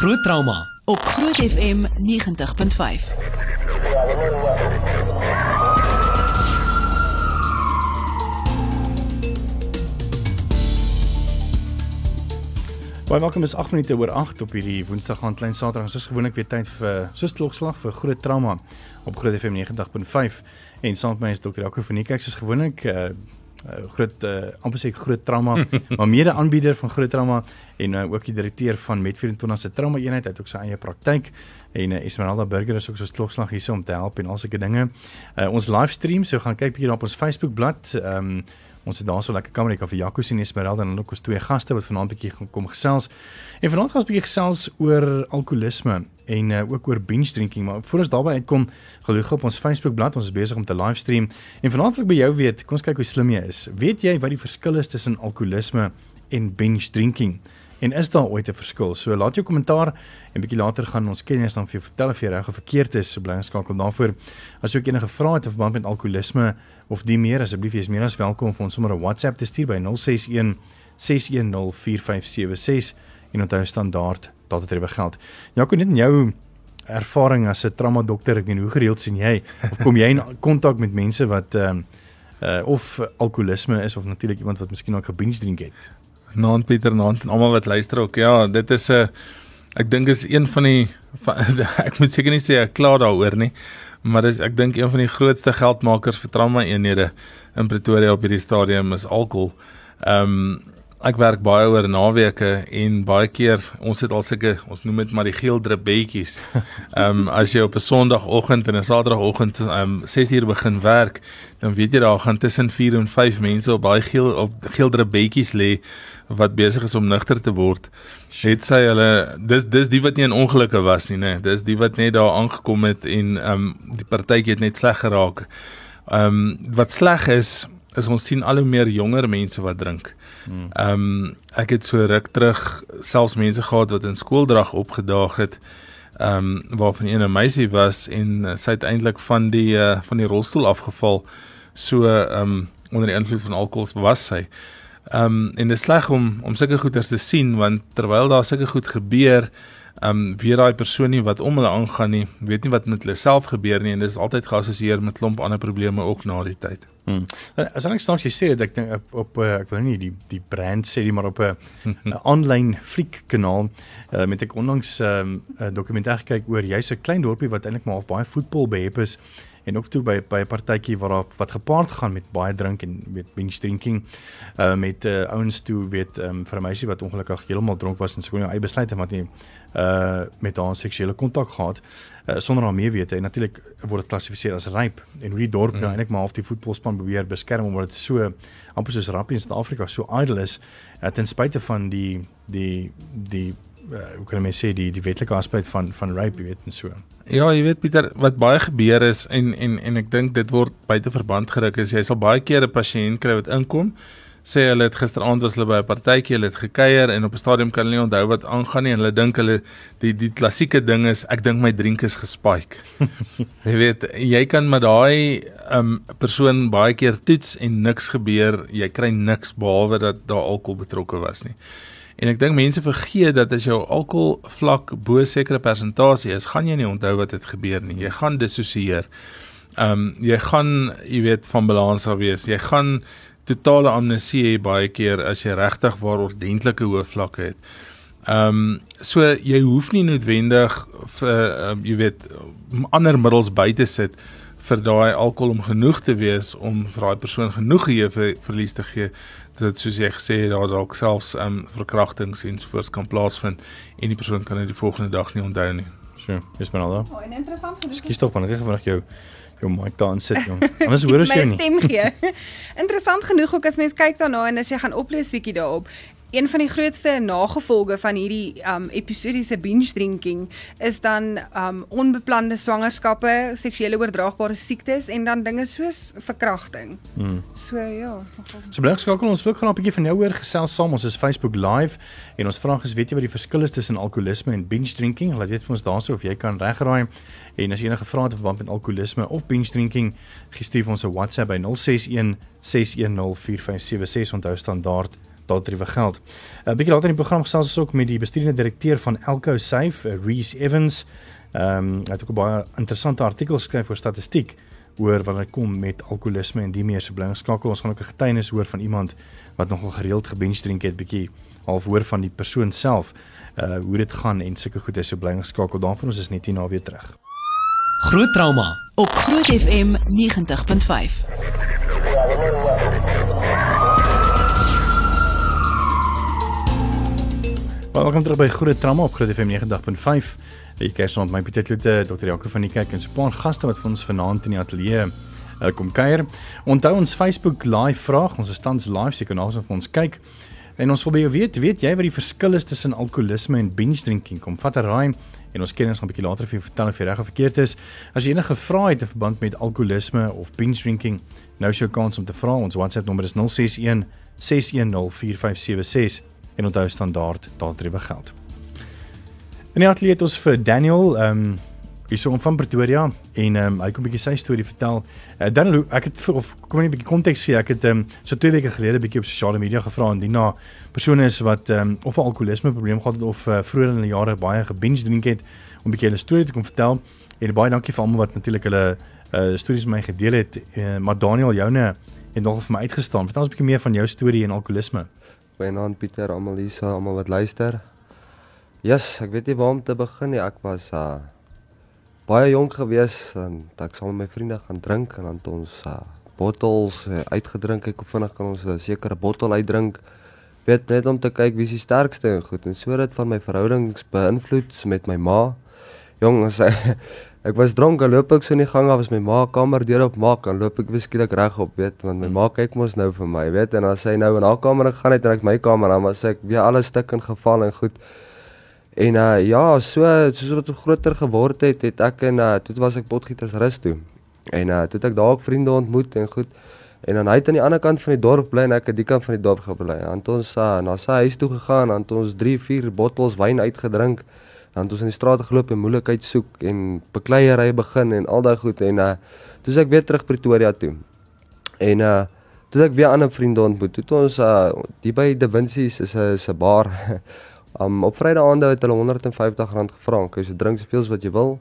Groot trauma op Groot FM 90.5. Baie welkom is 8 minute oor 8 op hierdie Woensdag aan klein Saterdag. Soos gewoonlik weer tyd vir soos klokslag vir groot trauma op Groot FM 90.5 en saam met my is dokter Jaco van Niekerk soos gewoonlik uh, uh, groot uh, amper sê groot trauma maar mede aanbieder van groot trauma en uh, ook die direkteur van Met24 se trauma eenheid uit ook sy eie praktyk en uh, Esmeralda Burger is ook soos klokslag hier om te help en al sulke dinge. Uh, ons livestream so gaan kyk bietjie op ons Facebook bladsy. Ehm um, Ons het daar so lekker kamer af vir Jaco sien Esmeralda en ook ons twee gaste wat vanaand bietjie gaan kom gesels. En vanaand gaan ons bietjie gesels oor alkoholisme en uh, ook oor binge drinking, maar voor ons daarby uitkom, gelukkig op ons Facebook bladsy, ons is besig om te livestream. En vanaand wil ek by jou weet, kom ons kyk hoe slim jy is. Weet jy wat die verskil is tussen alkoholisme en binge drinking? En is daar ooit 'n verskil? So laat jou kommentaar en bietjie later gaan ons kenners dan vir jou vertel of jy reg of verkeerd is. So bly geskakel daarvoor. As jy ook enige vrae het of verband met alkoholisme of die meer asseblief jy is meer as welkom om ons sommer 'n WhatsApp te stuur by 061 6104576 en onthou standaard dat dit reg geld. Jaco net in jou ervaring as 'n trauma dokter, ek weet hoe gereeld sien jy of kom jy in kontak met mense wat ehm um, uh, of alkoholisme is of natuurlik iemand wat miskien ook gebinge drink het? Naand Pieter Naand en almal wat luister ook. Ja, dit is 'n ek dink is een van die van, ek moet seker nie sê ek kla daaroor nie, maar dis ek dink een van die grootste geldmakers vir trauma eenhede in Pretoria op hierdie stadium is alkohol. Ehm um, ek werk baie oor naweke en baie keer ons het al sulke ons noem dit maar die geel drippetjies. Ehm um, as jy op 'n Sondagoggend en 'n Saterdagoggend ehm um, 6uur begin werk, dan weet jy daar gaan tussen 4 en 5 mense op baie geel op geel drippetjies lê wat besig is om nugter te word. Het sy hulle dis dis die wat nie in ongelukke was nie, nê. Dis die wat net daar aangekom het en ehm um, die partytjie het net sleg geraak. Ehm um, wat sleg is is ons sien al hoe meer jonger mense wat drink. Ehm um, ek het so ruk terug selfs mense gehad wat in skooldrag opgedaag het. Ehm um, waarvan een 'n meisie was en uh, sy het eintlik van die uh, van die rolstoel afgeval. So ehm um, onder die invloed van alkohol was sy. Ehm um, en dit is sleg om om sulke goeters te sien want terwyl daar sulke goed gebeur, ehm um, weet daai persoon nie wat om hulle aangaan nie, weet nie wat met hulle self gebeur nie en dit is altyd geassosieer met klomp ander probleme ook na die tyd. Hmm. As ek staan jy sê dit ek dink op, op eh, ek wil nie die die brand sê nie maar op 'n online fliek kanaal uh, met ek onlangs 'n um, dokumentêr gekyk oor jy's 'n klein dorpie wat eintlik maar baie voetbal behep is en ook toe by by 'n partytjie waar daar wat gepaard gaan met baie drink en met binge drinking uh met uh, ouens toe weet um, vir 'n meisie wat ongelukkig heeltemal dronk was en sy kon nie eie besluit maak nie uh met haar seksuele kontak gehad uh, sonder haar meewete en natuurlik word dit geklassifiseer as ryp en hoe die dorp mm. nou eintlik maar half die voetbalspan beweer beskerm omdat dit so amper soos rappie in Suid-Afrika so idle is uh, ten spyte van die die die uh, hoe kan ek sê die die wetlike aspek van van rape weet en so. Ja, jy weet Pieter, wat baie gebeur is en en en ek dink dit word buite verband geruk is jy sal baie keer 'n pasiënt kry wat inkom sê hulle het gisteraand was hulle by 'n partytjie, hulle het gekuier en op 'n stadium kan hulle nie onthou wat aangaan nie en hulle dink hulle die die klassieke ding is ek dink my drink is gespike. jy weet, jy kan met daai um persoon baie keer toets en niks gebeur, jy kry niks behalwe dat daar alkohol betrokke was nie. En ek dink mense vergeet dat as jou alkohol vlak bo sekere persentasie is, gaan jy nie onthou wat het gebeur nie. Jy gaan dissosieer. Ehm um, jy gaan, jy weet, van balans af wees. Jy gaan totale amnesie hê baie keer as jy regtig waar ordentlike hoë vlakke het. Ehm um, so jy hoef nie noodwendig vir um, jy weet ander middels by te sit vir daai alkohol om genoeg te wees om vir daai persoon genoeg geheue verlies te gee dat soos jy gesê het daar dalk selfs ehm um, verkrachtings en sovoorts kan plaasvind en die persoon kan dit die volgende dag nie onthou nie. So, is maar al. Oh, en interessant genoeg. Skus tog van net vanaand jou jou mic daar aan sit jong. Anders hoor ons jou nie. My stem gee. interessant genoeg ook as mens kyk daarna en as jy gaan oplees bietjie daarop, een van die grootste nagevolge van hierdie um episodiese binge drinking is dan um onbeplande swangerskappe, seksuele oordraagbare siektes en dan dinge soos verkrachting. Hmm. So ja. So bly geskakel ons wil graag 'n bietjie van jou hoor gesels saam. Ons is Facebook live en ons vraag is weet jy wat die verskil is tussen alkoholisme en binge drinking? Laat weet vir ons daarso of jy kan regraai. En as jy enige vrae het verband met alkoholisme of binge drinking, gestuur ons 'n WhatsApp by 061 610 4576 onthou standaard daardie geld. 'n Bietjie later in die program gesels ons ook met die bestuurende direkteur van Elko Safe, uh, Reese Evans. Ehm um, hy het ook 'n baie interessante artikel geskryf oor statistiek oor wat dit kom met alkoholisme en die meer se blingskakel. Ons gaan ook 'n getuienis hoor van iemand wat nogal gereeld gebinge drink het, bietjie half hoor van die persoon self, uh hoe dit gaan en sulke goed is so blingskakel. Daarvan ons is net hier na weer terug. Groot trauma op Groot FM 90.5. Welkom terug by Groot Trauma op Groot FM 90.5. Ek kyk saam met my Pieter Kloete, Dr. Jaco van die kerk en so 'n paar gaste wat vir ons vanaand in die ateljee uh, kom kuier. Onthou ons Facebook live vraag, ons is tans live, jy kan ons op ons kyk. En ons wil by jou weet, weet jy wat die verskil is tussen alkoholisme en binge drinking? Kom vat 'n raai en ons kenners gaan 'n bietjie later vir jou vertel of jy reg of verkeerd is. As jy enige vrae het in verband met alkoholisme of binge drinking, nou is jou kans om te vra. Ons WhatsApp nommer is 061 610 4576 en onthou standaard daardie geld. In die ateljee het ons vir Daniel, ehm um, hierso van Pretoria en ehm um, hy kom 'n bietjie sy storie vertel. Uh, Daniel, ek het vir of kom net 'n bietjie konteks gee. Ek het ehm um, so 2 weke gelede bietjie op sosiale media gevra en dina persone is wat ehm um, of 'n alkoholisme probleem gehad het of uh, vroeër in die jare baie gebinge drink het om 'n bietjie hulle storie te kom vertel. En baie dankie vir almal wat natuurlik hulle uh, stories met my gedeel het. Uh, maar Daniel, joune het nogal vir my uitgestaan. Vertel ons 'n bietjie meer van jou storie en alkoholisme. Goeienaand Pieter, almal hier, almal wat luister. Yes, ek weet nie waar om te begin nie. Ek was uh baie jonk gewees en ek saam met my vriende gaan drink en dan het ons uh bottels uh, uitgedrink. Ek hoe vinnig kan ons 'n sekere bottel uitdrink? Weet net om te kyk wie die sterkste en goed en so dit van my verhoudings beïnvloed met my ma. Jong, as ek, ek was dronk, loop ek so in die gang af as my ma kamer deur op maak, dan loop ek beskiklik reg op, weet, want my ma kyk mos nou vir my, weet, en as sy nou in haar kamer gegaan het en ek my kamer, dan was ek weer alles stuk en geval en goed. En uh ja, so soos wat ek groter geword het, het ek en uh toe was ek potgieters rus toe. En uh toe het ek daar ook vriende ontmoet en goed. En dan hy het aan die ander kant van die dorp bly en ek aan die kant van die dorp gebly. Dan het ons uh na sy huis toe gegaan, dan het ons 3, 4 bottels wyn uitgedrink. Dan het ons in die straat geloop en moeilikheid soek en bekleierery begin en al daai goed en uh toe ek weer terug Pretoria toe. En uh toe ek weer ander vriende ontmoet. Toe ons uh die by Da Vinci's is 'n is 'n bar Um op Vrydag aande het hulle R150 gevra. Jy so drink soveel as wat jy wil.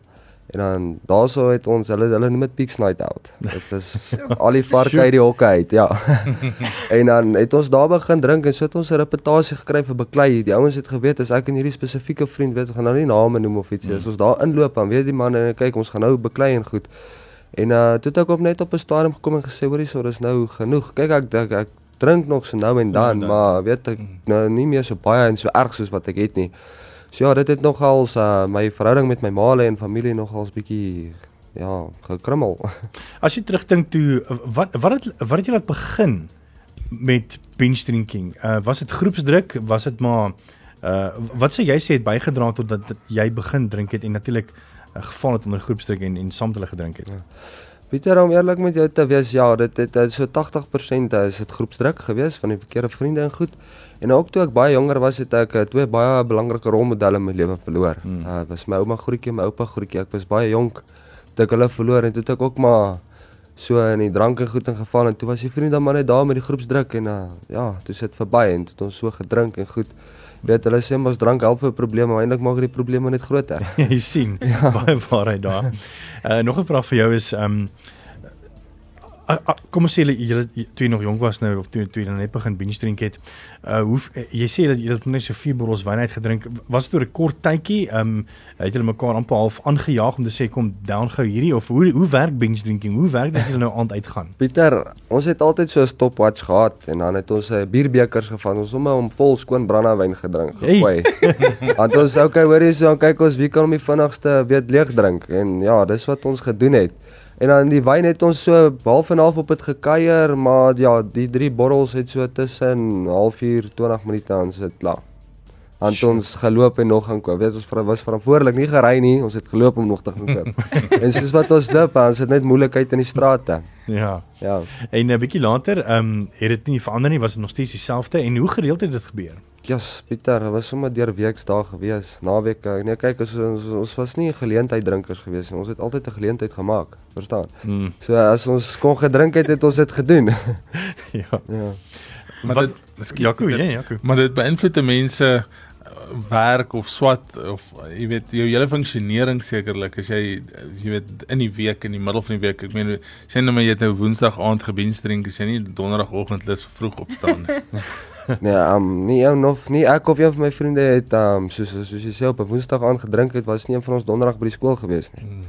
En dan daarso het ons hulle hulle noem dit Peaks Night Out. Dit is al die varke uit die hokke uit, ja. en dan het ons daar begin drink en so het ons 'n reputasie gekry vir beklei. Die ouens het geweet as ek en hierdie spesifieke vriend weet, gaan nou nie name noem of iets nie. As ons daar inloop dan weet die man en kyk ons gaan nou beklei en goed. En uh toe het ek op net op 'n stadium gekom en gesê hoorie, so dis nou genoeg. Kyk ek ek, ek drink nog so nou en dan, ja, maar weet ek mm. nou nie meer so baie en so erg soos wat ek het nie. So ja, dit het nogals uh, my verhouding met my maale en familie nogals bietjie ja, gekrummel. As jy terugdink toe wat wat het wat het jy laat begin met binge drinking? Uh was dit groepsdruk? Was dit maar uh wat sê jy sê het bygedra tot dat, dat jy begin drink het en natuurlik uh, geval het onder groepsdruk en en saam met hulle gedrink het? Ja. Pieter om eerlik met jou te wees, ja, dit het, het so 80% is dit groepsdruk gewees van die verkeerde vriende en goed. En ook toe ek baie jonger was, het ek eh, twee baie belangrike rolmodelle in my lewe verloor. Hmm. Uh was my ouma groetjie, my oupa groetjie. Ek was baie jonk toe ek hulle verloor en toe het ek ook maar so in die drank en goed ingeval en toe was die vriende dan maar net daar met die groepsdruk en uh ja, toe sit verby en toe het ons so gedrink en goed. Weet hulle sê mos drank help vir probleme, maar eintlik maak dit die probleme net groter. jy sien, ja. baie waarheid daar. Uh nog 'n vraag vir jou is um uh, uh, kom ons sê jy toe jy nog jonk was nou of toe toe jy net begin binge drink het. Uh hoe jy sê dat jy het net so vier bottels wyn uitgedrink. Was dit oor 'n kort tydjie? Um het julle mekaar amper half aangejaag om te sê kom down gou hierdie of hoe hoe werk binge drinking? Hoe werk dit as jy nou aand uitgaan? Pieter, ons het altyd so 'n stopwatch gehad en dan het ons 'n uh, bierbekers gevang. Ons het hom vol skoon brandewyn gedrink. Gooi. Want ons okay, hoorie so, kyk ons wie kan hom die vinnigste weet leeg drink en ja, dis wat ons gedoen het. En dan die wyn het ons so half en half op dit gekuier, maar ja, die drie borrels het so tussen halfuur 20 minute aan sit klaar. Want sure. ons geloop en nog gaan koop. Weet ons was verantwoordelik nie gery nie, ons het geloop om nog te gaan koop. en soos wat ons dip, ons het net moeilikheid in die strate. Ja. Ja. En 'n bietjie later, ehm um, het dit nie verander nie, was dit nog steeds dieselfde en hoe gereeld het dit gebeur? Ja, yes, Pieter, was sommer deur weeks daar gewees. Naweek, nee, kyk, ons, ons ons was nie geleentheid drinkers gewees nie. Ons het altyd 'n geleentheid gemaak, verstaan? Mm. So as ons kon gedrink het, het ons dit gedoen. ja. Ja. Maar Wat- dit ekskuus, Jaco, dit- ja, Jaco. Maar dit beïnvloed die mense uh, werk of swat of uh, jy weet jou hele funksionering sekerlik as jy uh, jy weet in die week in die middel van die week ek meen sê nou maar jy het nou woensdag aand gebinge drink as jy nie donderdagoggend lus vroeg opstaan nie. Nee, um nie een of nie ek of een van my vriende het um soos soos jy sê op 'n Woensdag aand gedrink het, was nie een van ons donderdag by die skool gewees nie. Hmm.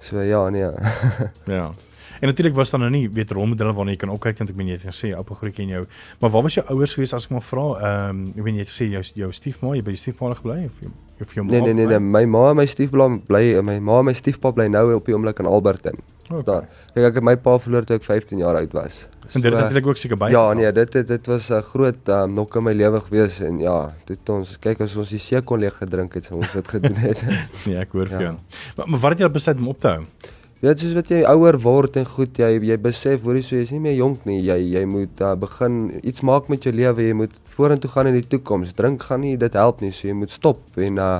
So ja, nee. Ja. En natuurlik was daar nou nie weet rolmodelle waarna jy kan opkyk want ek meen jy het gesê oupa grootjie en jou. Maar waar was jou ouers gewees as ek maar vra? Ehm um, ek weet jy het gesê jou jou stiefma, jy by die stiefma gebly of jou of jou ma? Nee nee nee, nee. my ma en my stiefpa bly my ma en my stiefpa bly nou op die oomblik in Alberton. Okay. Daar. Kyk ek het my pa verloor toe ek 15 jaar oud was. En dit het natuurlik ook seker by. Ja, nee, dit dit dit was 'n groot um, nok in my lewe gewees en ja, dit ons kyk as ons die see kon leeg gedrink het, sou ons dit gedoen het. Nee, ek hoor vir Ja. jou. Maar, maar wat het jy besluit om op te hou? Jy weet soos wat jy ouer word en goed, jy jy besef hoorie so jy's nie meer jonk nie. Jy jy moet uh, begin iets maak met jou lewe. Jy moet vorentoe gaan in die toekoms. Drink gaan nie dit help nie. So jy moet stop en uh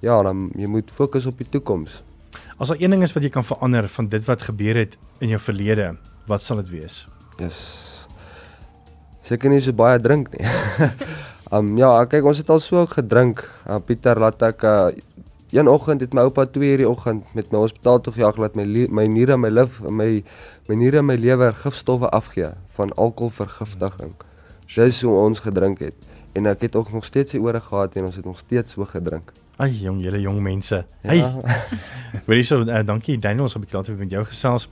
ja, dan jy moet fokus op die toekoms. As daar een ding is wat jy kan verander van dit wat gebeur het in jou verlede, wat sal dit wees? Yes. Seker nie so baie drink nie. um ja, kyk ons het al so gedrink. Uh, Pieter laat ek uh een oggend het my oupa 2 uur die oggend met my hospitaal toe gejaag laat my my niere en my lif en my my niere en my lewer gifstowwe afgee van alkoholvergiftiging. Dis hoe ons gedrink het. En ek het ook nog steeds die ore gehad en ons het nog steeds so gedrink. Ai jong, julle jong mense. Ja. Hey, hoorie so uh, dankie Daniel, ons gaan 'n bietjie later met jou gesels.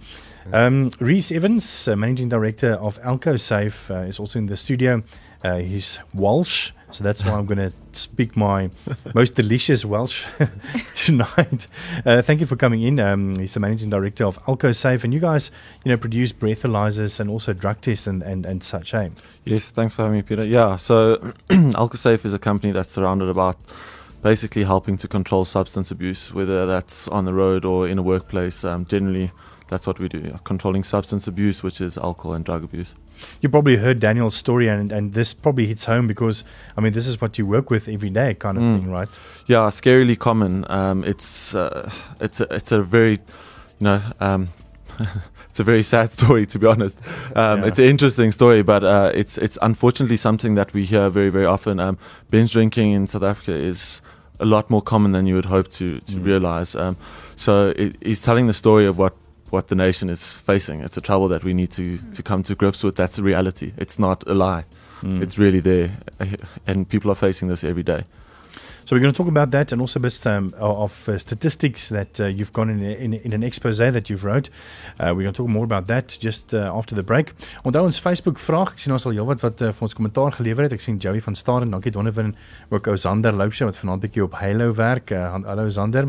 Um Reese Evans, uh, managing director of Alco Safe uh, is also in the studio. Uh, he's Welsh, so that's why I'm going to speak my most delicious Welsh tonight. Uh, thank you for coming in. Um, he's the managing director of Alco Safe, and you guys, you know, produce breathalyzers and also drug tests and and and such. Eh? Yes, thanks for having me, Peter. Yeah, so AlcoSafe is a company that's surrounded about basically helping to control substance abuse, whether that's on the road or in a workplace. Um, generally, that's what we do, yeah, controlling substance abuse, which is alcohol and drug abuse. You probably heard Daniel's story, and and this probably hits home because I mean this is what you work with every day, kind of Mm. thing, right? Yeah, scarily common. Um, it's uh, it's a, it's a very, you know, um, it's a very sad story to be honest. Um, Yeah. It's an interesting story, but uh, it's it's unfortunately something that we hear very very often. Um, binge drinking in South Africa is a lot more common than you would hope to to Mm. realize. Um, so it, he's telling the story of what. What the nation is facing. It's a trouble that we need to, to come to grips with. That's the reality. It's not a lie. Mm. It's really there. And people are facing this every day. So we're going to talk about that and also a bit um, of uh, statistics that uh, you've got in, in, in an expose that you've wrote. Uh, we're going to talk more about that just uh, after the break. Onthou ons Facebook vraag. Ek sien ons al heelwat wat uh, vir ons kommentaar gelewer het. Ek sien Joey van Staden, dankie Donovan, ook ou Zander Loupshe wat vanaand bietjie op Halo werk. Uh, hallo Zander.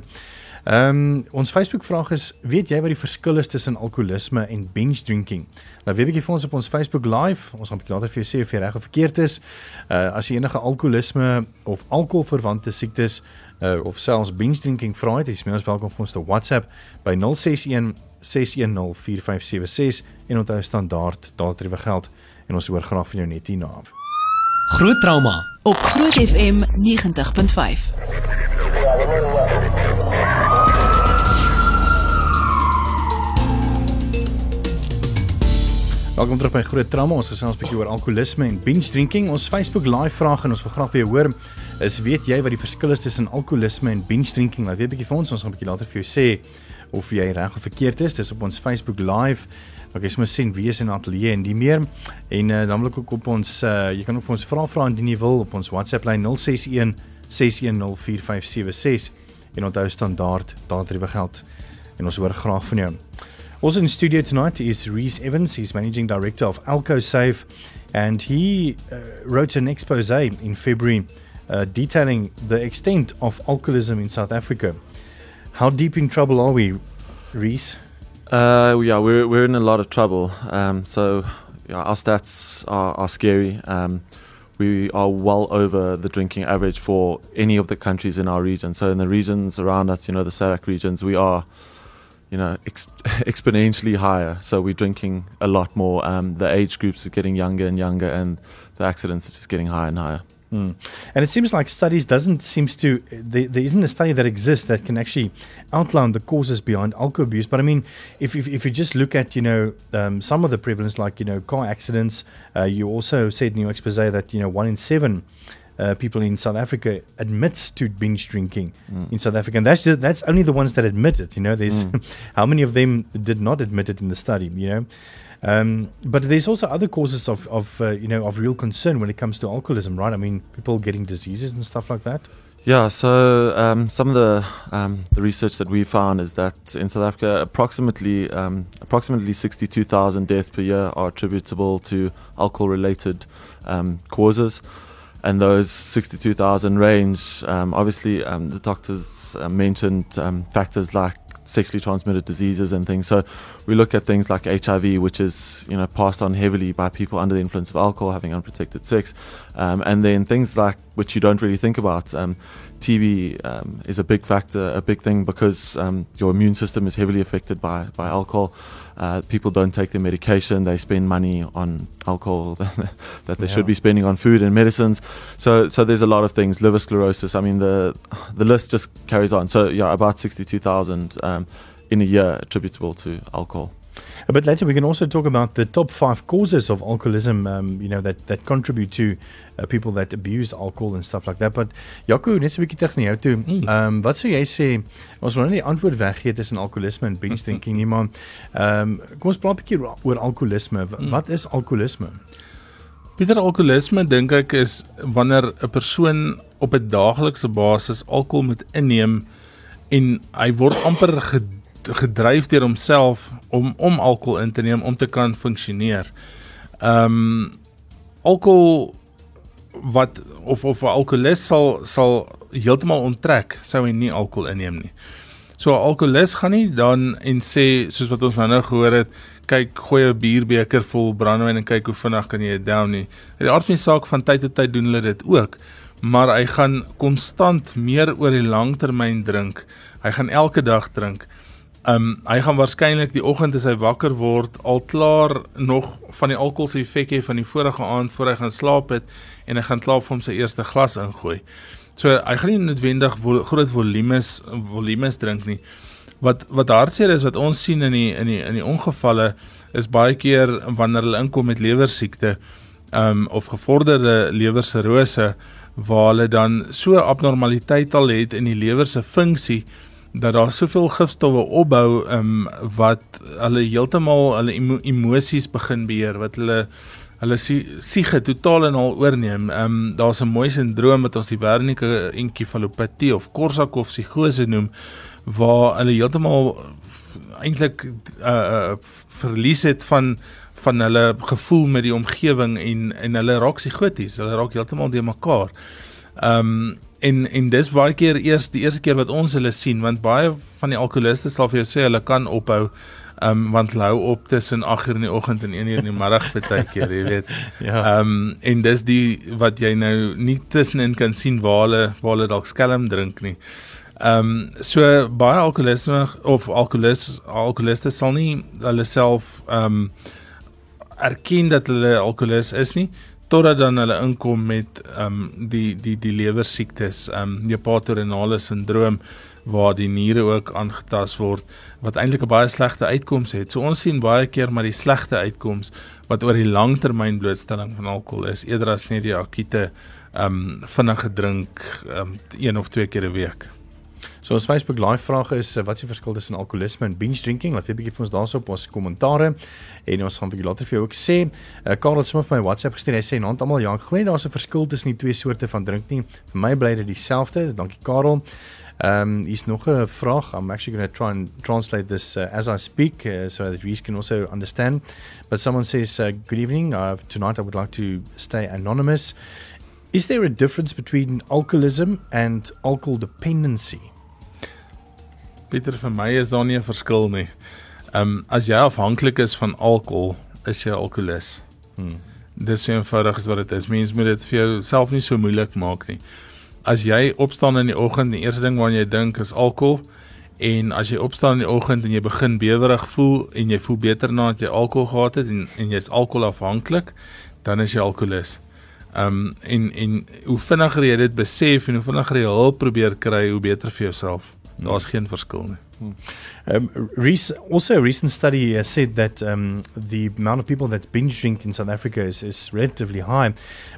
Ehm um, ons Facebook vraag is weet jy wat die verskil is tussen alkoholisme en binge drinking? Nou weet bietjie vir ons op ons Facebook live. Ons gaan bietjie later vir jou sê of jy reg of verkeerd is. Uh as jy enige alkoholisme of alkoholverwante siektes uh of selfs binge drinking vra het, jy is meer as welkom vir ons te WhatsApp by 061 610 4576 en onthou standaard daardie geld en ons hoor graag van jou net hierna. Groot trauma op Groot FM 90.5. Welkom terug by Groot Trauma. Ons gesels 'n bietjie oor alkoholisme en binge drinking. Ons Facebook live vraag en ons wil graag by jou hoor is weet jy wat die verskil is tussen alkoholisme en binge drinking? Laat weet 'n bietjie vir ons. Ons gaan 'n bietjie later vir jou sê of jy reg of verkeerd is. Dis op ons Facebook live. Ek is maar sien wie is in ateljee en die meer. En uh, dan wil ek ook op ons uh, jy kan ook vir ons vra vra indien jy wil op ons WhatsApp lyn 061 610 4576 en onthou standaard daardie geld. En ons hoor graag van jou. Also in studio tonight is Reese Evans. He's managing director of Alco Safe, and he uh, wrote an expose in February uh, detailing the extent of alcoholism in South Africa. How deep in trouble are we, Reese? Uh, yeah, we're we're in a lot of trouble. Um, so yeah, our stats are, are scary. Um, we are well over the drinking average for any of the countries in our region. So in the regions around us, you know, the SADC regions, we are, you know, ex- exponentially higher. So we're drinking a lot more. Um, the age groups are getting younger and younger, and the accidents are just getting higher and higher. Mm. And it seems like studies doesn't seems to there, there isn't a study that exists that can actually outline the causes behind alcohol abuse. But I mean, if if, if you just look at you know um, some of the prevalence, like you know car accidents, uh, you also said in your expose that you know one in seven. Uh, people in South Africa admits to binge drinking mm. in South Africa, and that's just that's only the ones that admit it. You know, there's mm. how many of them did not admit it in the study. You know, um, but there's also other causes of, of uh, you know of real concern when it comes to alcoholism, right? I mean, people getting diseases and stuff like that. Yeah, so um, some of the um, the research that we found is that in South Africa, approximately um, approximately 62,000 deaths per year are attributable to alcohol-related um, causes, and those 62,000 range. Um, obviously, um, the doctors uh, mentioned factors like sexually transmitted diseases and things. So we look at things like HIV, which is you know passed on heavily by people under the influence of alcohol, having unprotected sex, um, and then things like which you don't really think about. Um, TB um, is a big factor, a big thing because um, your immune system is heavily affected by by alcohol. Uh, people don't take their medication; they spend money on alcohol that they yeah. should be spending on food and medicines. So, so there's a lot of things. Liver sclerosis. I mean, the the list just carries on. So, yeah, about sixty-two thousand um, in a year attributable to alcohol. A bit later, we can also talk about the top five causes of alcoholism. Um, you know that that contribute to uh, people that abuse alcohol and stuff like that. But Jaco, net so 'n bietjie terug na jou toe. Ehm um, wat sou jy sê? Ons wil nou nie die antwoord weggee tussen alkoholisme en binge drinking nie, maar ehm um, kom ons praat 'n bietjie oor alkoholisme. Hmm. Wat is alkoholisme? Pieter alkoholisme dink ek is wanneer 'n persoon op 'n daaglikse basis alkohol moet inneem en hy word amper gedryf deur homself om om alkohol in te neem om te kan funksioneer. Ehm um, alkohol wat of of 'n alkolikus sal sal heeltemal onttrek sou hy nie alkohol inneem nie. So 'n alkolikus gaan nie dan en sê soos wat ons nou nou gehoor het, kyk gooi 'n bierbeker vol brandewyn en kyk hoe vinnig kan jy dit down nie. Die aard van die saak van tyd tot tyd doen hulle dit ook, maar hy gaan konstant meer oor die langtermyn drink. Hy gaan elke dag drink. Um hy gaan waarskynlik die oggend as hy wakker word al klaar nog van die alkohol se effek hê van die vorige aand voor hy gaan slaap het en hy gaan klaar vir hom sy eerste glas ingooi. So hy gaan nie noodwendig vol, groot volumes volumes drink nie. Wat wat hartseer is wat ons sien in die in die in die ongevalle is baie keer wanneer hulle inkom met lewersiekte um of gevorderde lewersirose waar hulle dan so abnormaliteit al het in die lewer se funksie dat daar soveel gifstowwe opbou um wat hulle heeltemal hulle emo emosies begin beheer wat hulle hulle siege totaal en al oorneem. Um daar's 'n mooi sindroom wat ons die Wernicke enkefalopatie of Korsakoff psigose noem waar hulle heeltemal eintlik uh, uh verlies het van van hulle gevoel met die omgewing en en hulle raak psigoties. Hulle raak heeltemal de mekaar. Um en en dis baie keer eers die eerste keer wat ons hulle sien want baie van die alkoholiste sal vir jou sê hulle kan ophou um want hulle hou op tussen 8 uur in die oggend en 1 uur in die middag baie keer jy weet. Ja. Um en dis die wat jy nou nie tussenin kan sien waar hulle waar hulle dalk skelm drink nie. Um so baie alkoholiste of alkoholiste alkoholiste sal nie hulle self um erken dat hulle alkoholis is nie totdat dan hulle inkom met ehm um, die die die lewer siektes, ehm um, hepatorenale sindroom waar die niere ook aangetast word wat eintlik 'n baie slegte uitkoms het. So ons sien baie keer maar die slegte uitkoms wat oor die langtermyn blootstelling van alkohol is eerder as net die akute ehm um, vinnige drink ehm um, een of twee keer 'n week. So ons Facebook live vraag is wat is die verskil tussen alkoholisme en binge drinking? Laat 'n bietjie vir ons daarso op ons kommentare en ons gaan 'n bietjie later vir jou ook sê. Uh, Karel het sommer vir my WhatsApp gestuur. Hy sê nou almal ja, ek glo daar's 'n verskil tussen die twee soorte van drink nie. Vir my bly dit dieselfde. Dankie Karel. Ehm um, hier's nog 'n vraag. I'm actually going to try and translate this uh, as I speak uh, so that we can also understand. But someone says uh, good evening. Uh, tonight I would like to stay anonymous. Is there a difference between alcoholism and alcohol dependency? Pieter vir my is daar nie 'n verskil nie. Ehm um, as jy afhanklik is van alkohol, is jy alkoholist. Hmm. Dis so eenvoudig as wat dit is. Mense moet dit vir jou self nie so moeilik maak nie. As jy opstaan in die oggend, die eerste ding waaraan jy dink is alkohol en as jy opstaan in die oggend en jy begin bewerig voel en jy voel beter nadat jy alkohol gehad het en en jy's alkoholafhanklik, dan is jy alkoholist. Ehm um, en en hoe vinniger jy dit besef en hoe vinniger jy hulp probeer kry, hoe beter vir jouself. Daar's geen verskil nie. Um, Reese, also, a recent study uh, said that um, the amount of people that binge drink in South Africa is, is relatively high,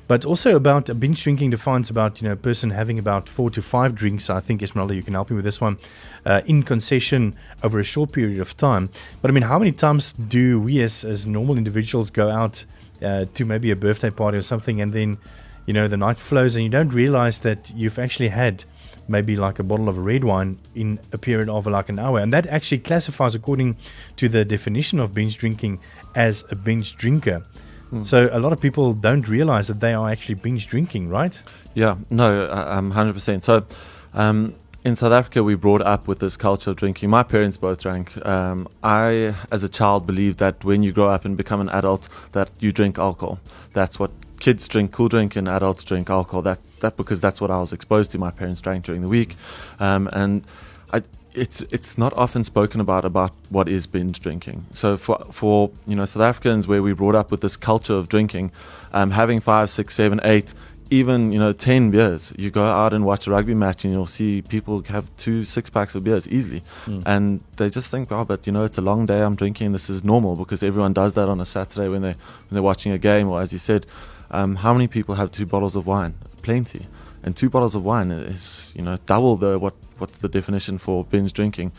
but also about uh, binge drinking defines about you know a person having about four to five drinks. I think Esmeralda, you can help me with this one, uh, in concession over a short period of time. But I mean, how many times do we as as normal individuals go out uh, to maybe a birthday party or something, and then you know the night flows and you don't realize that you've actually had maybe like a bottle of red wine in a period of like an hour. And that actually classifies according to the definition of binge drinking as a binge drinker. Mm. So a lot of people don't realize that they are actually binge drinking, right? Yeah, no, um, 100%. So, um, in South Africa, we brought up with this culture of drinking. My parents both drank. Um, I, as a child, believed that when you grow up and become an adult, that you drink alcohol. That's what kids drink cool drink and adults drink alcohol. That that because that's what I was exposed to. My parents drank during the week, um, and I, it's it's not often spoken about about what is binge drinking. So for for you know South Africans where we brought up with this culture of drinking, um, having five, six, seven, eight. Even you know ten beers. You go out and watch a rugby match, and you'll see people have two six packs of beers easily, mm. and they just think, "Oh, but you know, it's a long day. I'm drinking. This is normal because everyone does that on a Saturday when they when they're watching a game, or as you said, um, how many people have two bottles of wine? Plenty. And two bottles of wine is, you know, double the what what's the definition for binge drinking.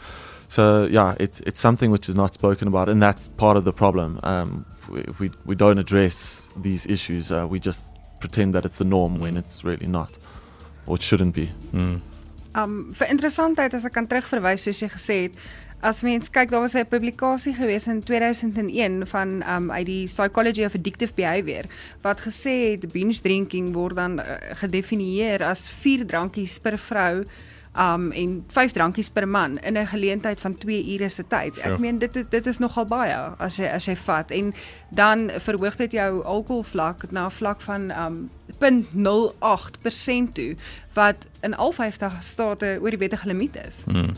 So yeah, it's it's something which is not spoken about, and that's part of the problem. Um, we, we, we don't address these issues. Uh, we just pretend that it's the norm when it's really not, or it shouldn't be. Mm. Um vir interessantheid as ek kan terugverwys soos jy gesê het, as mens kyk daar was 'n publikasie gewees in 2001 van um uit die Psychology of Addictive Behavior wat gesê het binge drinking word dan uh, gedefinieer as 4 drankies per vrou um en 5 drankies per man in 'n geleentheid van 2 ure se tyd. Ek meen dit dit is nogal baie as jy as jy vat en dan verhoog dit jou alkoholvlak na 'n vlak van um 0.08% toe wat in al 50 state oor die wettige limiet is. Hmm.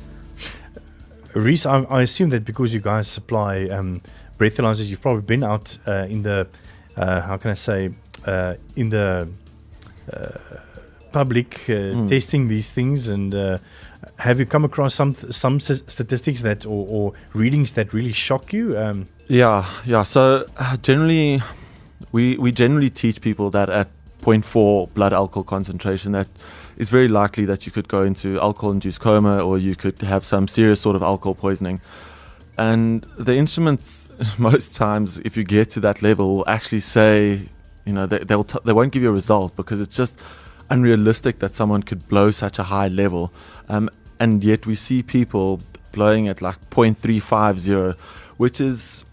Reese, I, I, assume that because you guys supply um, breathalyzers, you've probably been out uh, in the, uh, how can I say, uh, in the uh, public mm. testing these things, and uh, have you come across some some statistics that or, or readings that really shock you? Um, yeah, yeah. So generally, we we generally teach people that at 0.4 blood alcohol concentration that it's very likely that you could go into alcohol induced coma or you could have some serious sort of alcohol poisoning. And the instruments, most times, if you get to that level, will actually say, you know, they, they'll t- they won't give you a result because it's just unrealistic that someone could blow such a high level. Um, and yet we see people blowing at like 0.350, which is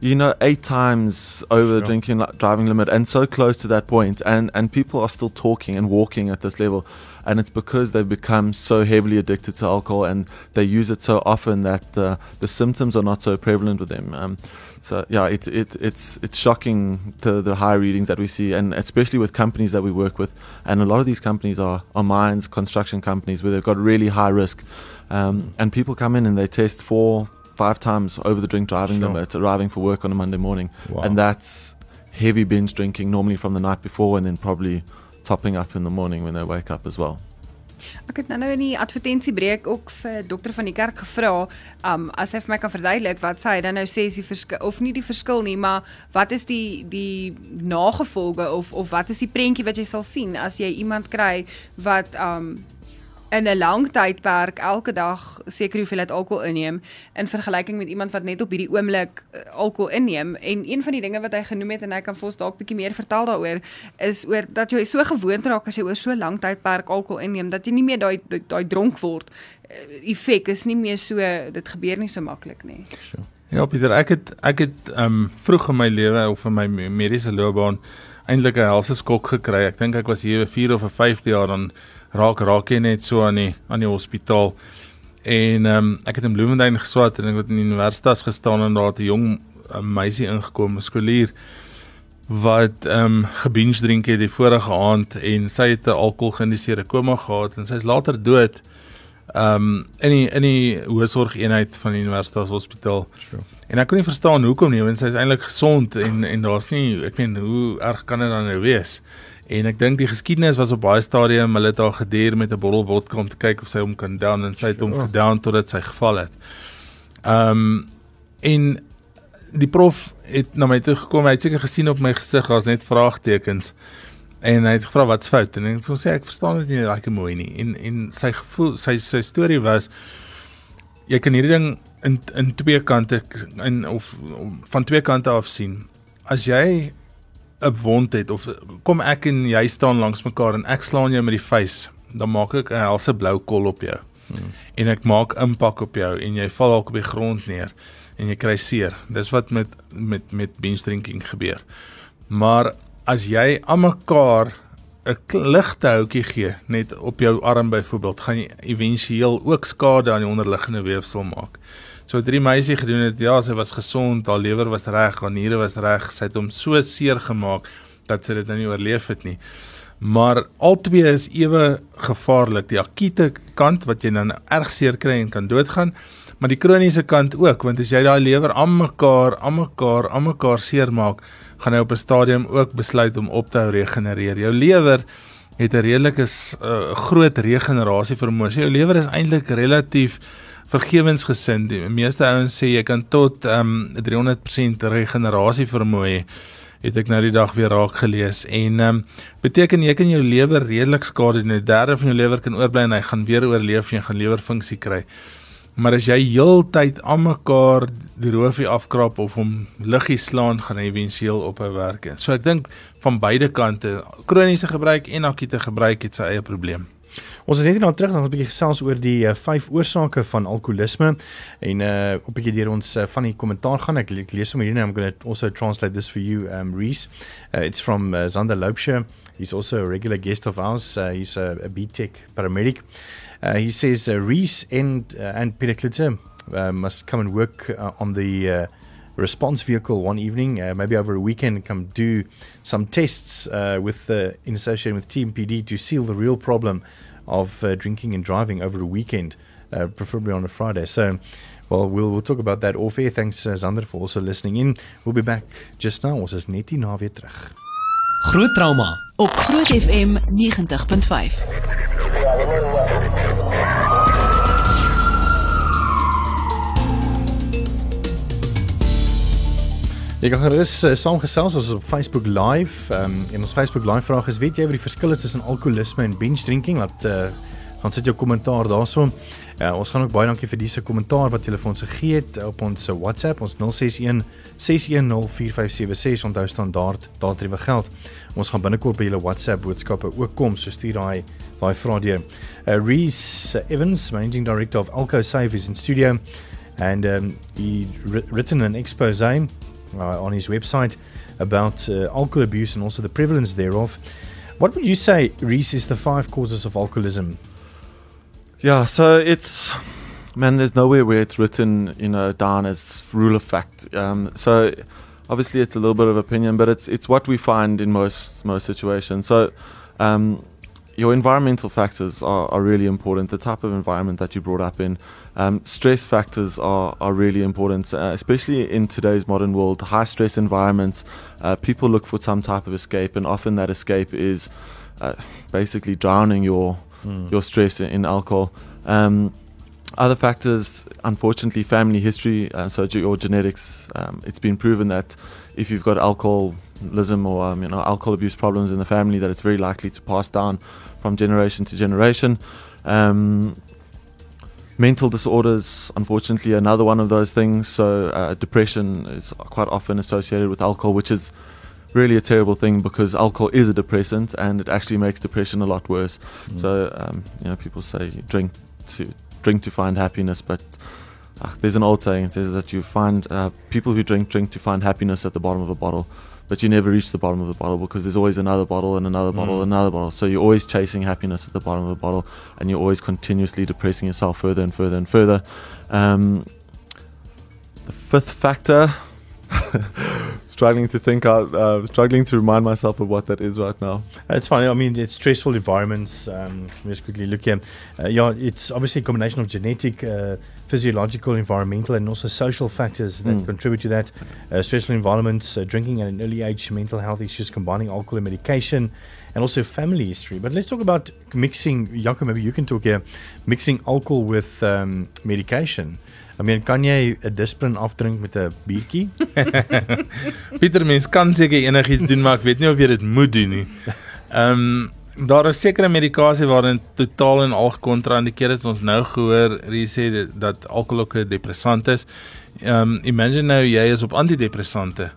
you know, eight times over the drinking driving limit and so close to that point, and and people are still talking and walking at this level, and it's because they've become so heavily addicted to alcohol and they use it so often that uh, the symptoms are not so prevalent with them. Um, so yeah, it's it, it's it's shocking the the high readings that we see, and especially with companies that we work with, and a lot of these companies are are mines, construction companies where they've got really high risk, um, and people come in and they test for five times over the drink driving sure. limit, arriving for work on a Monday morning. Wow. And that's heavy binge drinking, normally from the night before, and then probably topping up in the morning when they wake up as well. Ek het nou nou in die advertensiebreek ook vir dokter van die kerk gevra, um as hy vir my kan verduidelik wat sê hy dan nou sê is die verskil of nie die verskil nie, maar wat is die die nagevolge of of wat is die prentjie wat jy sal sien as jy iemand kry wat um in 'n lang tydperk elke dag seker hoeveelheid alkohol inneem in vergelyking met iemand wat net op hierdie oomblik uh, alkohol inneem en een van die dinge wat hy genoem het en hy kan vir ons dalk bietjie meer vertel daaroor is oor dat jy so gewoond raak as jy oor so lank tydperk alkohol inneem dat jy nie meer daai daai dronk word uh, effek is nie meer so dit gebeur nie so maklik nie. So. Ja Pieter ek het ek het um vroeg in my lewe of in my mediese loopbaan eintlik 'n helse skok gekry. Ek dink ek was hier 4 of 5 jaar dan raak raak jy net so aan die aan die hospitaal. En ehm um, ek het in Bloemfontein geswat en ek het in die universiteit gestaan en daar het 'n jong um, meisie ingekom, 'n skoolier wat ehm um, gebinge drink het die vorige aand en sy het 'n alkoholgeïnduseerde koma gehad en sy is later dood. Ehm um, in die in die hoësorgeenheid van die universiteit hospitaal. Sure. En ek kon nie verstaan hoekom nie, want sy is eintlik gesond en en daar's nie ek meen hoe erg kan dit dan nou wees? En ek dink die geskiedenis was op baie stadium hulle het daar geduur met 'n bottel vodka om te kyk of sy hom kan down en sy het hom Sure. gedown totdat sy geval het. Ehm um, en die prof het na my toe gekom, hy het seker gesien op my gesig daar's net vraagtekens. En hy het gevra wat's fout en ek het sê ek verstaan dit nie lekker mooi nie. En en sy gevoel sy sy storie was jy kan hierdie ding in in twee kante in of, of van twee kante af sien. As jy 'n wond het of kom ek en jy staan langs mekaar en ek slaan jou met die vuis, dan maak ek 'n helse blou kol op jou. Hmm. En ek maak impak op jou en jy val dalk op die grond neer en jy kry seer. Dis wat met met met binge drinking gebeur. Maar as jy aan mekaar 'n ligte houtjie gee net op jou arm byvoorbeeld, gaan jy éventueel ook skade aan die onderliggende weefsel maak. So wat hierdie meisie gedoen het, ja, sy was gesond, haar lewer was reg, haar niere was reg, sy het hom so seer gemaak dat sy dit nou nie oorleef het nie. Maar albei is ewe gevaarlik. Die akute kant wat jy dan erg seer kry en kan doodgaan, maar die kroniese kant ook, want as jy daai lewer aan mekaar, aan mekaar, aan mekaar seermaak, gaan hy op 'n stadium ook besluit om op te hou regenereer. Jou lewer het 'n redelike uh, groot regenerasie vermoë. So jou lewer is eintlik relatief vergewensgesind. Die meeste ouens sê jy kan tot um, 300% regenerasie vermoë het ek nou die dag weer raak gelees en ehm um, beteken jy kan jou lewer redelik skade doen. 'n Derde van jou lewer kan oorbly en hy gaan weer oorleef en jy gaan lewerfunksie kry. Maar as jy heeltyd aan mekaar die roofie afkrap of hom liggie slaan, gaan hy éventueel ophou werk. So ek dink van beide kante, kroniese gebruik en akute gebruik het sy eie probleem. Ons is net nou terug dan 'n bietjie gesels oor die uh, vyf oorsake van alkoholisme en uh op 'n bietjie deur ons uh, van die kommentaar gaan ek, ek lees sommer hier I'm going to also translate this for you um Reese. Uh, it's from uh, Zander Loubser. He's also a regular guest of ours. Uh, he's a, a BTech paramedic. Uh, he says uh, Reese and uh, and Peter Klitter uh, must come and work uh, on the uh, response vehicle one evening, uh, maybe over a weekend, and come do some tests uh, with uh, in association with TMPD to seal the real problem of uh, drinking and driving over a weekend, uh, preferably on a Friday. So, well, we'll we'll talk about that off air. Thanks, uh, Zander, for also listening in. We'll be back just now. Ons is net hier na weer terug. Groot trauma op Groot FM 90.5. Jy kan gerus uh, saamgesels is op Facebook Live. Ehm um, en ons Facebook Live vraag is: weet jy wat die verskil is tussen alkoholisme en binge drinking? Laat uh, gaan sit jou kommentaar daarso. Uh, ons gaan ook baie dankie vir dis kommentaar wat julle vir ons gegee het op ons WhatsApp, ons 061 610 4576. Onthou standaard daardie geld. Ons gaan binnekort by julle WhatsApp boodskappe ook kom, so stuur daai daai vrae deur. Uh, Reese Evans, managing director of Alco Save is in studio and um, he writ- written an expose uh, on his website about uh, alcohol abuse and also the prevalence thereof. What would you say, Reese, is the five causes of alcoholism? Yeah, so it's man, there's nowhere where it's written, you know, down as rule of fact. Um, so obviously it's a little bit of opinion, but it's it's what we find in most most situations. So um, your environmental factors are, are really important. The type of environment that you brought up in, um, stress factors are are really important, uh, especially in today's modern world. High stress environments, uh, people look for some type of escape, and often that escape is uh, basically drowning your your stress in, in alcohol. Um, other factors, unfortunately, family history, uh, so your genetics. Um, it's been proven that if you've got alcoholism or um, you know alcohol abuse problems in the family, that it's very likely to pass down from generation to generation. Um, mental disorders, unfortunately, another one of those things. So uh, depression is quite often associated with alcohol, which is really a terrible thing because alcohol is a depressant and it actually makes depression a lot worse. So um, you know, people say you drink to drink to find happiness, but uh, there's an old saying that says that you find uh, people who drink drink to find happiness at the bottom of a bottle. But you never reach the bottom of the bottle because there's always another bottle and another bottle and another bottle. So you're always chasing happiness at the bottom of the bottle, and you're always continuously depressing yourself further and further and further. Um, the fifth factor, struggling to think out, uh, struggling to remind myself of what that is right now. It's funny. I mean, it's stressful environments. Um, let's quickly look here. Uh, yeah, it's obviously a combination of genetic, uh, physiological, environmental, and also social factors that Mm. contribute to that. Uh, stressful environments, uh, drinking at an early age, mental health issues, combining alcohol and medication, and also family history. But let's talk about mixing. Janko, maybe you can talk here. Mixing alcohol with um, medication. I mean, kan jy 'n Disprin afdrink met 'n biertjie? Pieter mens kan seker enigiets doen, maar ek weet nie of jy dit moet doen nie. Ehm um, daar is sekere medikasie waarin totaal en al gekontraindikeer het. Ons nou gehoor jy sê dat, dat alkohol ook 'n depressant is. Ehm um, imagine nou jy is op antidepressante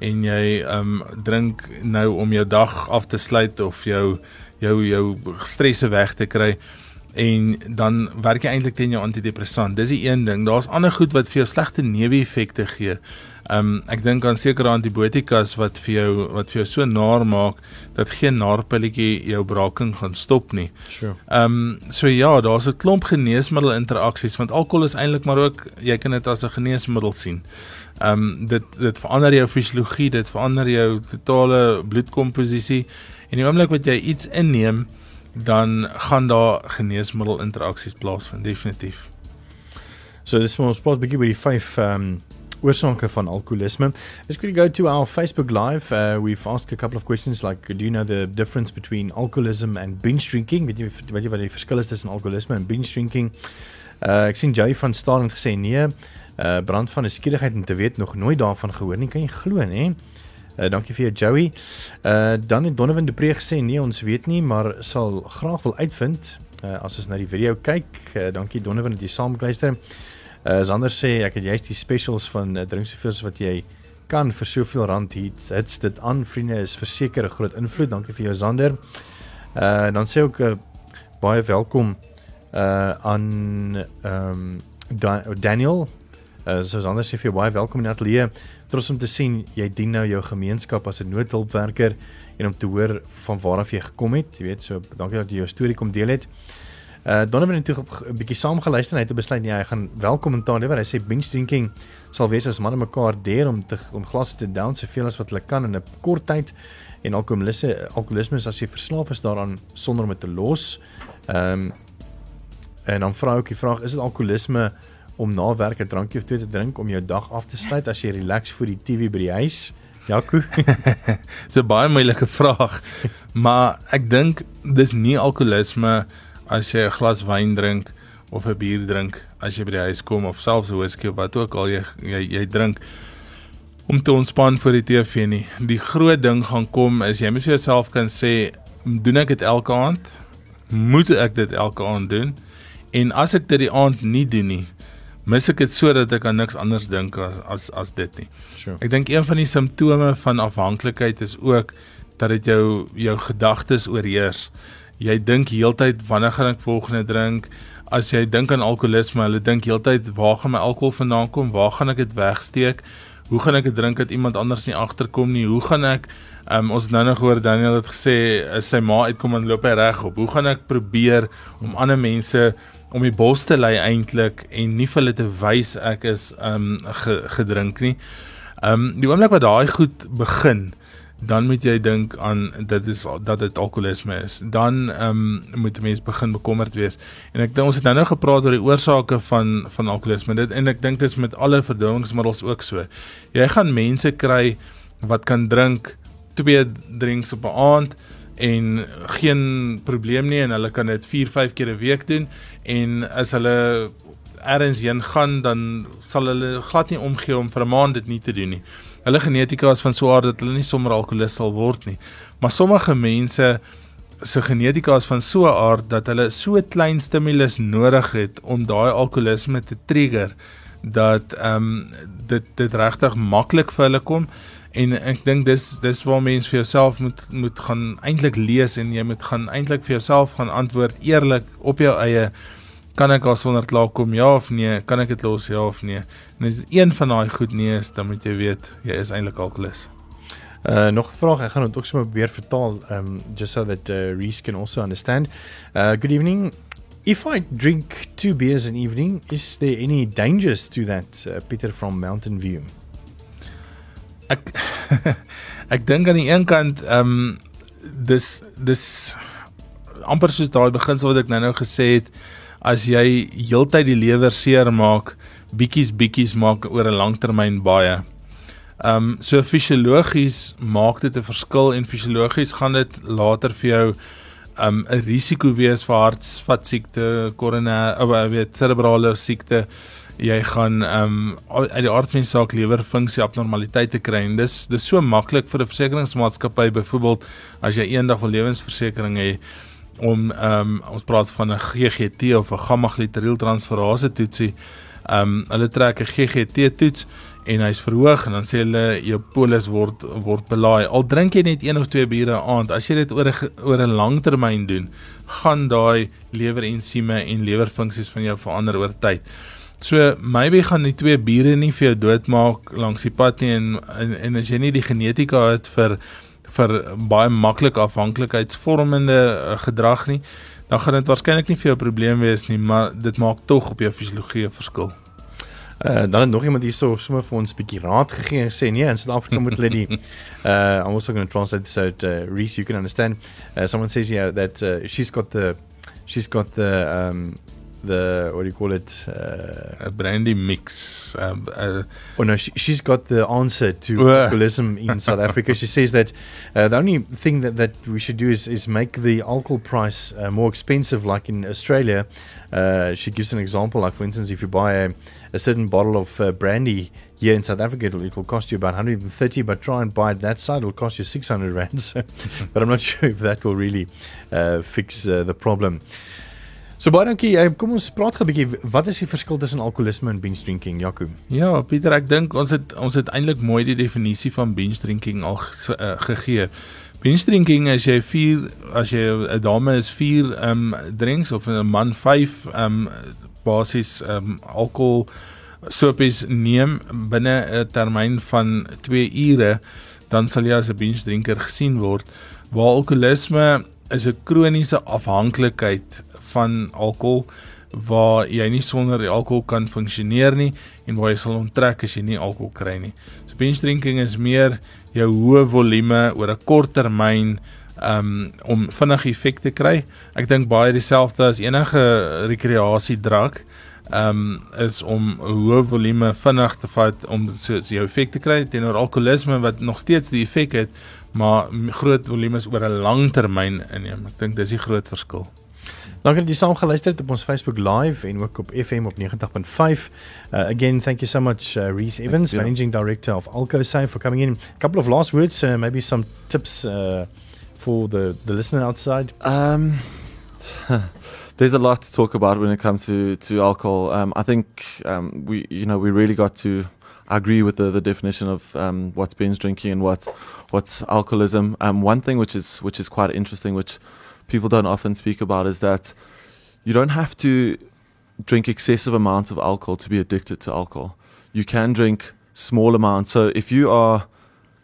en jy ehm um, drink nou om jou dag af te sluit of jou jou jou stresse weg te kry en dan werk jy eintlik teen jou antidepressant. Dis die een ding. Daar's ander goed wat vir jou slegte neeweffekte gee. Ehm um, ek dink aan sekere antibiotikas wat vir jou wat vir jou so naar maak dat geen naarpilletjie jou braaking gaan stop nie. Sure. Ehm um, so ja, daar's 'n klomp geneesmiddel interaksies want alkohol is eintlik maar ook jy kan dit as 'n geneesmiddel sien. Ehm um, dit dit verander jou fisiologie, dit verander jou totale bloedkomposisie en die oomblik wat jy iets inneem dan gaan daar geneesmiddel interaksies plaasvind definitief. So dis ons praat 'n bietjie oor die vyf ehm um, oorsake van alkoholisme. Let's quickly go to our Facebook live. Uh, we've asked a couple of questions like do you know the difference between alcoholism and binge drinking? Weet jy weet jy wat die verskil is tussen alkoholisme en binge drinking? Uh, ek sien Jay van Staan gesê nee. Uh, brand van 'n skieligheid om te weet nog nooit daarvan gehoor nie. Kan jy glo, nê? Uh, dankie vir jou Joey. Uh dan het Donovan Preek gesê nee, ons weet nie, maar sal graag wil uitvind uh, as ons na die video kyk. Uh, dankie Donovan dat jy saam luister. Uh Sander sê ek het juist die specials van uh, drink soveel as wat jy kan vir soveel rand hier. Dit's dit aan vriende is verseker 'n groot invloed. Dankie vir jou Sander. Uh dan sê ook uh, baie welkom uh aan ehm um, da Daniel. Uh so Sander sê vir jou baie welkom in die ateljee. Trots om te sien jy dien nou jou gemeenskap as 'n noodhulpwerker en om te hoor van waar af jy gekom het. Jy weet, so dankie dat jy jou storie kom deel het. Uh Donovan het toe 'n bietjie saamgeluister en hy het besluit nee, hy gaan wel kommentaar lewer. Hy sê binge drinking sal wees as manne mekaar deur om te om glasse te down soveel as wat hulle kan in 'n kort tyd en alkoholisme alkoholisme as jy verslaaf is daaraan sonder om dit te los. Ehm um, en dan vra die vraag, is dit alkoholisme om na werk 'n drankie of twee te drink om jou dag af te sluit as jy relax voor die TV by die huis? Jaco. Dis 'n baie moeilike vraag. Maar ek dink dis nie alkoholisme as jy 'n glas wyn drink of 'n bier drink as jy by die huis kom of selfs 'n whisky of wat ook al jy jy, jy drink om te ontspan voor die TV nie. Die groot ding gaan kom is jy moet vir jouself kan sê, doen ek dit elke aand? Moet ek dit elke aand doen? En as ek dit die aand nie doen nie, mis ek dit sodat ek aan niks anders dink as as as dit nie. Sure. Ek dink een van die simptome van afhanklikheid is ook dat dit jou jou gedagtes oorheers jy dink heeltyd wanneer gaan ek volgende drink? As jy dink aan alkoholisme, hulle dink heeltyd waar gaan my alkohol vandaan kom? Waar gaan ek dit wegsteek? Hoe gaan ek dit drink dat iemand anders nie agterkom nie? Hoe gaan ek um, ons nou nog hoor Daniel het gesê sy ma uitkom en loop hy reg op. Hoe gaan ek probeer om ander mense om die bos te lei eintlik en nie vir hulle te wys ek is um ge, gedrink nie. Um die oomblik wat daai goed begin, dan moet jy dink aan dit is dat dit alkoholisme is. Dan ehm um, moet 'n mens begin bekommerd wees. En ek dink ons het nou nou gepraat oor die oorsake van van alkoholisme. Dit en ek dink dit is met alle verdowingsmiddels ook so. Jy gaan mense kry wat kan drink twee drinks op 'n aand en geen probleem nie en hulle kan dit 4, 5 keer 'n week doen en as hulle ergens heen gaan dan sal hulle glad nie omgee om vir 'n maand dit nie te doen nie hulle genetika is van so 'n aard dat hulle nie sommer alkoholist sal word nie. Maar sommige mense se genetika is van so 'n aard dat hulle so klein stimulus nodig het om daai alkoholisme te trigger dat ehm um, dit dit regtig maklik vir hulle kom en ek dink dis dis waar mense vir jouself moet moet gaan eintlik lees en jy moet gaan eintlik vir jouself gaan antwoord eerlik op jou eie kan ek alsonder klaar kom ja of nee kan ek dit los ja of nee En as een van daai goed nie is, dan moet jy weet jy is eintlik alkoholist. Uh nog 'n vraag, ek gaan dit ook sommer probeer vertaal um just so that uh, Reese can also understand. Uh good evening. If I drink two beers an evening, is there any dangers to that? Uh, Peter from Mountain View. Ek ek dink aan die een kant um dis dis amper soos daai beginsel wat ek nou-nou gesê het as jy heeltyd die lewer seer maak bietjies bietjies maak oor 'n langtermyn baie. Ehm um, so fisiologies maak dit 'n verskil en fisiologies gaan dit later vir jou um 'n risiko wees vir hartvaskiekte, koroner, of uh, weet cerebrale siekte. Jy gaan um uit die aard van die saak lewerfunksie abnormaliteite kry en dis dis so maklik vir 'n versekeringsmaatskappy byvoorbeeld as jy eendag 'n lewensversekering het om um ons praat van 'n GGT of 'n gamma glutariel transferase toetsie. Um hulle trek 'n GGT toets en hy's verhoog en dan sê hulle jou polis word word belaai. Al drink jy net een of twee biere aand, as jy dit oor 'n oor 'n lang termyn doen, gaan daai lewerensieme en lewerfunksies van jou verander oor tyd. So maybe gaan die twee biere nie vir jou doodmaak langs die pad nie en en, en as jy nie die genetika het vir vir baie maklik afhanklikheidsvormende uh, gedrag nie, dan gaan dit waarskynlik nie vir jou 'n probleem wees nie, maar dit maak tog op jou fisiologie 'n verskil. Uh, dan het nog iemand hierso sommer vir ons 'n bietjie raad gegee en sê nee in Suid-Afrika moet hulle die uh I'm also going to translate this out uh, Reese you can understand uh, someone says yeah that uh, she's got the she's got the um the what do you call it uh, a brandy mix. Um, uh, oh no she, she's got the answer to alcoholism in South Africa. She says that uh, the only thing that that we should do is is make the alcohol price uh, more expensive. Like in Australia uh, she gives an example. Like for instance if you buy a a certain bottle of uh, brandy here in South Africa, it'll, it'll cost you about 130, but try and buy it that side, it'll cost you 600 rand. But I'm not sure if that will really uh, fix uh, the problem. So baie dankie. Uh, kom ons praat gou 'n bietjie wat is die verskil tussen alkoholisme en binge drinking, Jaco? Ja, Pieter, ek dink ons het ons het eintlik mooi die definisie van binge drinking al uh, gegee. Binge drinking as jy 4 as jy 'n dame is 4 um drinks of 'n man 5 um basies ehm um, alkohol sopies neem binne 'n termyn van 2 ure, dan sal jy as 'n binge drinker gesien word. Waar alkoholisme is 'n kroniese afhanklikheid van alkohol waar jy nie sonder die alkohol kan funksioneer nie en waar jy sal onttrek as jy nie alkohol kry nie. So binge drinking is meer jou hoë volume oor 'n kort termyn um om vinnig effek te kry. Ek dink baie dieselfde as enige rekreasiedrank um is om hoë volume vinnig te vat om so jou effek te kry teenoor alkoholisme wat nog steeds die effek het, maar groot volumes oor 'n lang termyn inneem. Ek dink dis die groot verskil. Dankie dat jy saam geluister het op ons Facebook Live en ook op FM op 90.5. Uh, again, thank you so much uh, Reese Evans, managing director of AlcoSafe for coming in. A couple of last words, uh, maybe some tips uh for the the listener outside? Um, there's a lot to talk about when it comes to to alcohol. Um, I think um, we you know we really got to agree with the, the definition of um, what's binge drinking and what's what's alcoholism. Um, one thing which is which is quite interesting, which people don't often speak about, is that you don't have to drink excessive amounts of alcohol to be addicted to alcohol. You can drink small amounts. So if you are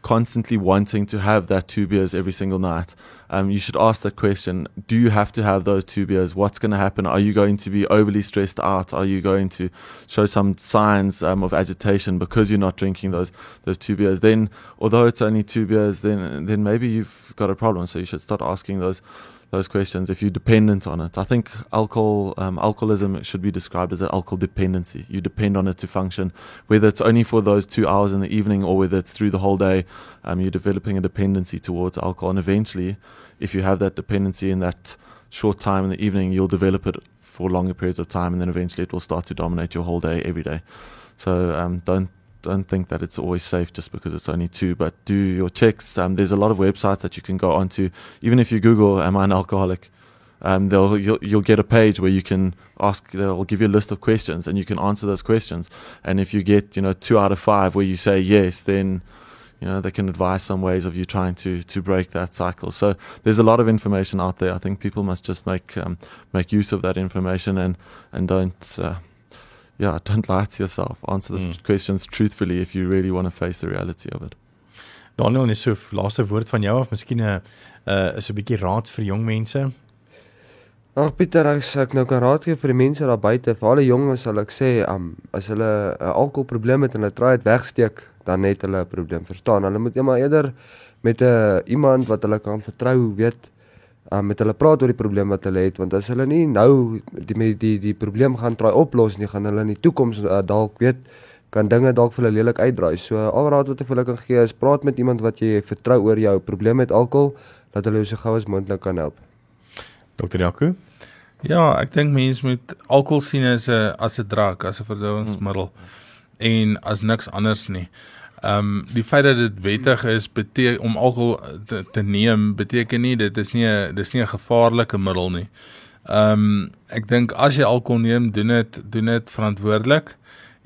constantly wanting to have that two beers every single night, um, you should ask that question Do you have to have those two beers? What's going to happen? Are you going to be overly stressed out? Are you going to show some signs um, of agitation because you're not drinking those, those two beers? Then, although it's only two beers, then, then maybe you've got a problem. So you should start asking those those questions if you're dependent on it. I think alcohol um, alcoholism should be described as an alcohol dependency. You depend on it to function, whether it's only for those two hours in the evening or whether it's through the whole day. Um, you're developing a dependency towards alcohol, and eventually, if you have that dependency in that short time in the evening, you'll develop it for longer periods of time, and then eventually it will start to dominate your whole day every day. So um, don't don't think that it's always safe just because it's only two, but do your checks. Um, there's a lot of websites that you can go onto. Even if you Google, "Am I an alcoholic?" Um, they'll you'll, you'll get a page where you can ask. They'll give you a list of questions, and you can answer those questions. And if you get you know two out of five where you say yes, then you know they can advise some ways of you trying to to break that cycle. So there's a lot of information out there. I think people must just make um, make use of that information and and don't. Uh, yeah, don't lie to yourself. Answer the mm. questions truthfully if you really want to face the reality of it. Daniel, net so laaste woord van jou of miskien 'n uh, is 'n bietjie raad vir jong mense. Ag Pieter, as ek nou kan raad gee vir die mense daar buite, vir al die jonges sal ek sê, um, as hulle 'n uh, alkoholprobleem het en hulle try dit wegsteek, dan het hulle 'n probleem. Verstaan? Hulle moet eendag eerder met 'n uh, iemand wat hulle kan vertrou, weet, um, met hulle praat oor die probleem wat hulle het want as hulle nie nou die die die, die probleem gaan try oplos nie gaan hulle in die toekoms uh, dalk weet kan dinge dalk vir hulle lelik uitdraai. So al raad wat ek vir hulle kan gee is praat met iemand wat jy vertrou oor jou probleem met alkohol dat hulle jou so gou as moontlik kan help. Dr. Jaco? Ja, ek dink mense moet alkohol sien as 'n as 'n drank, as 'n verdouingsmiddel en as niks anders nie. Ehm um, die feit dat dit wettig is beteken om alkohol te, te neem beteken nie dit is nie 'n dis nie 'n gevaarlike middel nie. Ehm um, ek dink as jy alkohol neem, doen dit doen dit verantwoordelik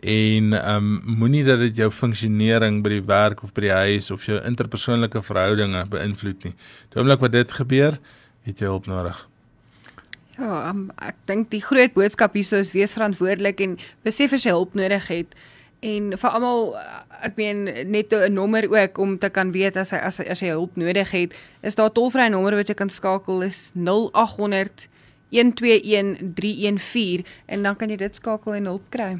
en ehm um, moenie dat dit jou funksionering by die werk of by die huis of jou interpersoonlike verhoudinge beïnvloed nie. Die oomblik wat dit gebeur, het jy hulp nodig. Ja, um, ek dink die groot boodskap hierso is wees verantwoordelik en besef as jy hulp nodig het en vir almal ek meen net 'n nommer ook om te kan weet as hy as hy, as jy hulp nodig het, is daar 'n tolvrye nommer wat jy kan skakel is 0800 121 314 en dan kan jy dit skakel en hulp kry.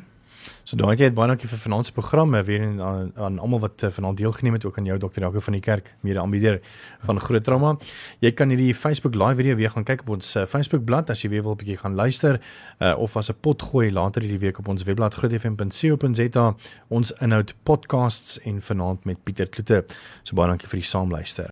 So daai het baie dankie vir vanaand se programme weer en aan, aan almal wat uh, vanaand deelgeneem het ook aan jou Dr. Jaco van die kerk mede aanbieder van Groot Trauma. Jy kan hierdie Facebook live video weer gaan kyk op ons uh, Facebook bladsy as jy weer wil 'n bietjie gaan luister uh, of as 'n pot gooi later hierdie week op ons webblad grootfm.co.za ons inhoud podcasts en vanaand met Pieter Kloete. So baie dankie vir die saamluister.